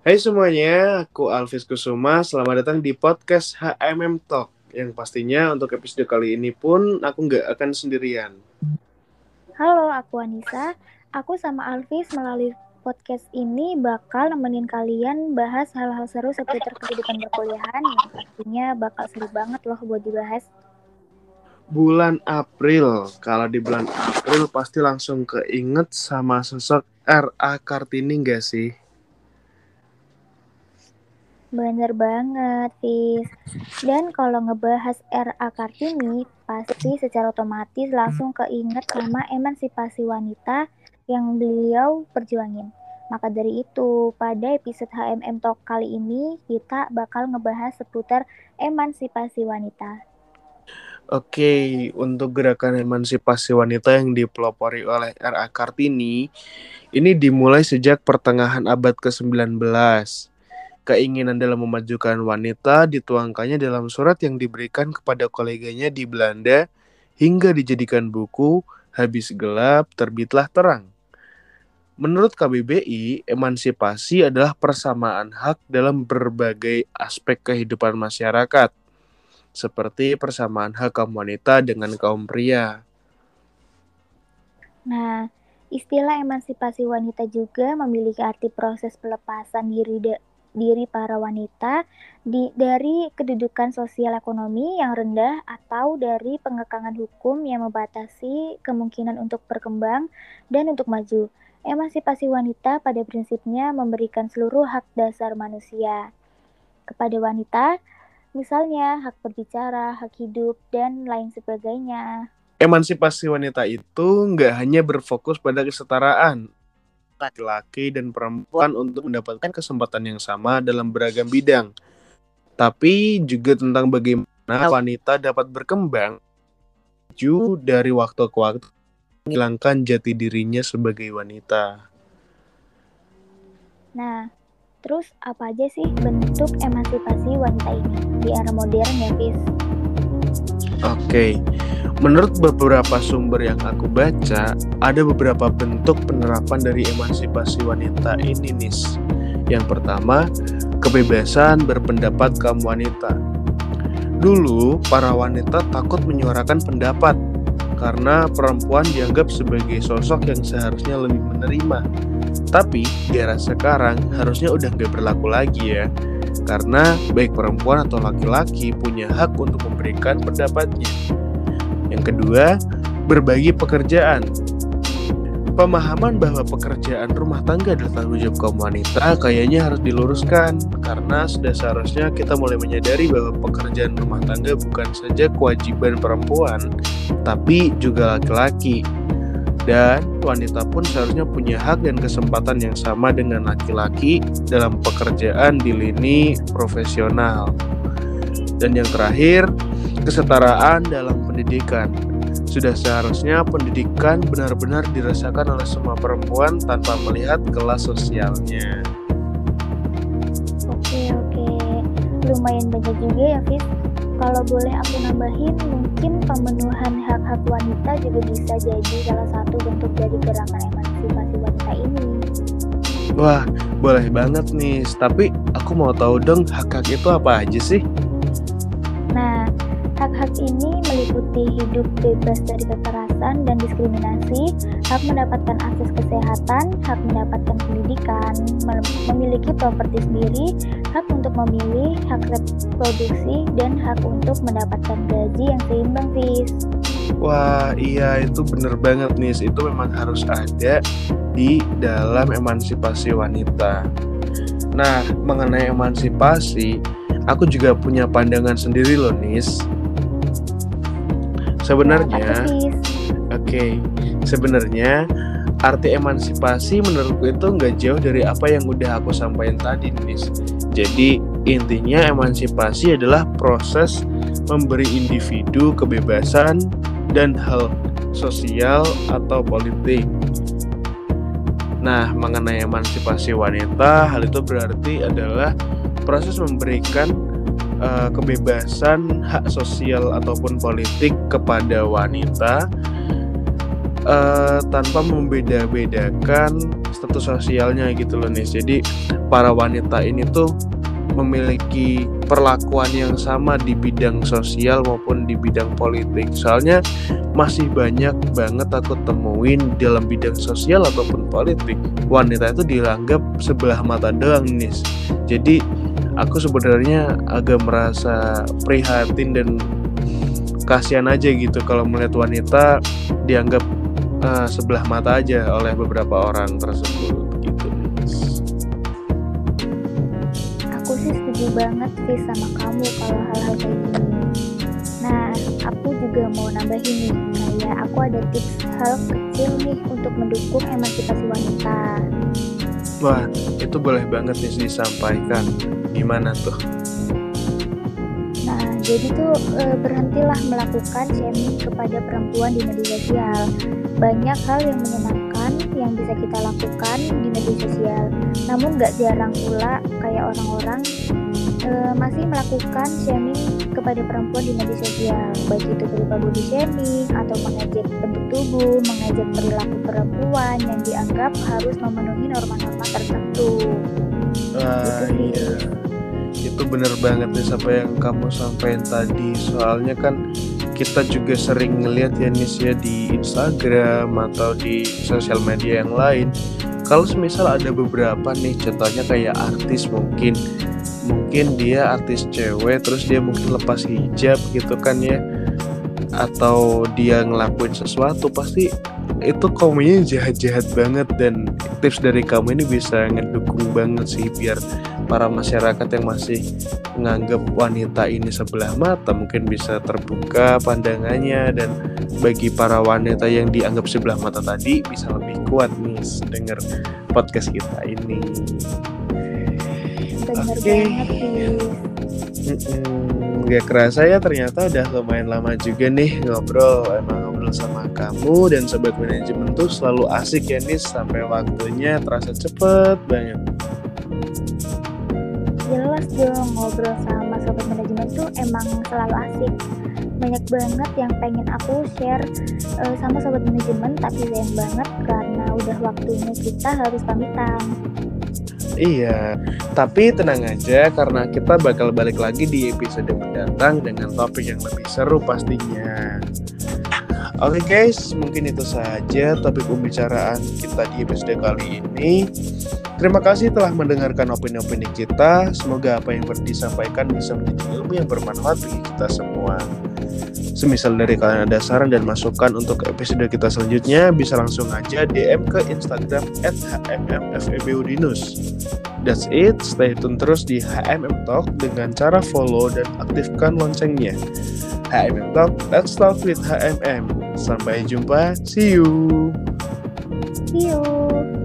Hai semuanya, aku Alvis Kusuma. Selamat datang di podcast HMM Talk. Yang pastinya untuk episode kali ini pun aku nggak akan sendirian. Halo, aku Anissa. Aku sama Alvis melalui podcast ini bakal nemenin kalian bahas hal-hal seru seputar kehidupan perkuliahan yang pastinya bakal seru banget loh buat dibahas. Bulan April. Kalau di bulan April pasti langsung keinget sama sosok R.A. Kartini nggak sih? Bener banget, Fis. Dan kalau ngebahas R.A. Kartini, pasti secara otomatis langsung keinget sama emansipasi wanita yang beliau perjuangin. Maka dari itu, pada episode HMM Talk kali ini, kita bakal ngebahas seputar emansipasi wanita. Oke, untuk gerakan emansipasi wanita yang dipelopori oleh R.A. Kartini, ini dimulai sejak pertengahan abad ke-19. Keinginan dalam memajukan wanita dituangkannya dalam surat yang diberikan kepada koleganya di Belanda hingga dijadikan buku Habis Gelap, Terbitlah Terang. Menurut KBBI, emansipasi adalah persamaan hak dalam berbagai aspek kehidupan masyarakat seperti persamaan hak kaum wanita dengan kaum pria. Nah, istilah emansipasi wanita juga memiliki arti proses pelepasan diri de, diri para wanita di, dari kedudukan sosial ekonomi yang rendah atau dari pengekangan hukum yang membatasi kemungkinan untuk berkembang dan untuk maju. Emansipasi wanita pada prinsipnya memberikan seluruh hak dasar manusia kepada wanita Misalnya hak berbicara, hak hidup, dan lain sebagainya. Emansipasi wanita itu nggak hanya berfokus pada kesetaraan laki-laki dan perempuan untuk mendapatkan kesempatan yang sama dalam beragam bidang, tapi juga tentang bagaimana wanita dapat berkembang maju dari waktu ke waktu menghilangkan jati dirinya sebagai wanita. Nah, Terus apa aja sih bentuk emansipasi wanita ini di era modern ya, Fis? Oke, menurut beberapa sumber yang aku baca, ada beberapa bentuk penerapan dari emansipasi wanita ini, Nis. Yang pertama, kebebasan berpendapat kaum wanita. Dulu, para wanita takut menyuarakan pendapat karena perempuan dianggap sebagai sosok yang seharusnya lebih menerima tapi di era sekarang harusnya udah nggak berlaku lagi ya. Karena baik perempuan atau laki-laki punya hak untuk memberikan pendapatnya. Yang kedua, berbagi pekerjaan. Pemahaman bahwa pekerjaan rumah tangga adalah tanggung jawab kaum wanita kayaknya harus diluruskan karena sudah seharusnya kita mulai menyadari bahwa pekerjaan rumah tangga bukan saja kewajiban perempuan tapi juga laki-laki dan wanita pun seharusnya punya hak dan kesempatan yang sama dengan laki-laki dalam pekerjaan di lini profesional. Dan yang terakhir, kesetaraan dalam pendidikan. Sudah seharusnya pendidikan benar-benar dirasakan oleh semua perempuan tanpa melihat kelas sosialnya. Oke, oke. Lumayan banyak juga ya, Fit kalau boleh aku nambahin, mungkin pemenuhan hak-hak wanita juga bisa jadi salah satu bentuk dari gerakan emansipasi wanita ini. Wah, boleh banget nih. Tapi aku mau tahu dong hak-hak itu apa aja sih? Hak-hak ini meliputi hidup bebas dari kekerasan dan diskriminasi, hak mendapatkan akses kesehatan, hak mendapatkan pendidikan, memiliki properti sendiri, hak untuk memilih, hak reproduksi, dan hak untuk mendapatkan gaji yang seimbang, Fis. Wah, iya itu bener banget nih. Itu memang harus ada di dalam emansipasi wanita. Nah, mengenai emansipasi, aku juga punya pandangan sendiri loh, Nis. Sebenarnya, oke, okay, sebenarnya arti emansipasi menurutku itu nggak jauh dari apa yang udah aku sampaikan tadi, Nis. Jadi intinya emansipasi adalah proses memberi individu kebebasan dan hal sosial atau politik. Nah, mengenai emansipasi wanita, hal itu berarti adalah proses memberikan uh, kebebasan hak sosial ataupun politik kepada wanita uh, tanpa membeda-bedakan status sosialnya gitu loh nih. Jadi para wanita ini tuh memiliki perlakuan yang sama di bidang sosial maupun di bidang politik. Soalnya masih banyak banget aku temuin dalam bidang sosial ataupun politik wanita itu dianggap sebelah mata doang nih. Jadi aku sebenarnya agak merasa prihatin dan kasihan aja gitu kalau melihat wanita dianggap uh, sebelah mata aja oleh beberapa orang tersebut gitu. Aku sih setuju banget sih sama kamu kalau hal-hal kayak gini. Nah aku juga mau nambahin nih kayak aku ada tips hal kecil nih untuk mendukung emansipasi wanita wah itu boleh banget nih disampaikan gimana tuh jadi tuh e, berhentilah melakukan shaming kepada perempuan di media sosial. Banyak hal yang menyenangkan yang bisa kita lakukan di media sosial. Namun gak jarang pula kayak orang-orang e, masih melakukan shaming kepada perempuan di media sosial. Baik itu berupa body shaming atau mengejek bentuk tubuh, mengejek perilaku perempuan yang dianggap harus memenuhi norma-norma tertentu. Uh, gitu iya. Itu bener banget nih apa yang kamu sampaikan tadi. Soalnya kan kita juga sering ngeliat ya nih ya di Instagram atau di sosial media yang lain. Kalau semisal ada beberapa nih contohnya kayak artis mungkin. Mungkin dia artis cewek terus dia mungkin lepas hijab gitu kan ya. Atau dia ngelakuin sesuatu pasti itu komennya jahat-jahat banget dan tips dari kamu ini bisa ngedukung banget sih biar para masyarakat yang masih menganggap wanita ini sebelah mata mungkin bisa terbuka pandangannya dan bagi para wanita yang dianggap sebelah mata tadi bisa lebih kuat nih dengar podcast kita ini. Oke. Okay. Gak kerasa ya ternyata udah lumayan lama juga nih ngobrol emang ngobrol sama kamu dan sobat manajemen tuh selalu asik ya nih sampai waktunya terasa cepet banget. Jelas dong ngobrol sama sobat manajemen tuh emang selalu asik. Banyak banget yang pengen aku share uh, sama sobat manajemen tapi sayang banget karena udah waktunya kita harus pamitan. Iya, tapi tenang aja karena kita bakal balik lagi di episode mendatang dengan topik yang lebih seru pastinya. Oke okay guys, mungkin itu saja topik pembicaraan kita di episode kali ini. Terima kasih telah mendengarkan opini-opini kita. Semoga apa yang disampaikan bisa menjadi ilmu yang bermanfaat bagi kita semua. Semisal dari kalian ada saran dan masukan untuk episode kita selanjutnya, bisa langsung aja DM ke Instagram hmmfebudinus. That's it, stay tune terus di HMM Talk dengan cara follow dan aktifkan loncengnya. HMM Talk, let's talk with HMM. Sampai jumpa, see you! See you!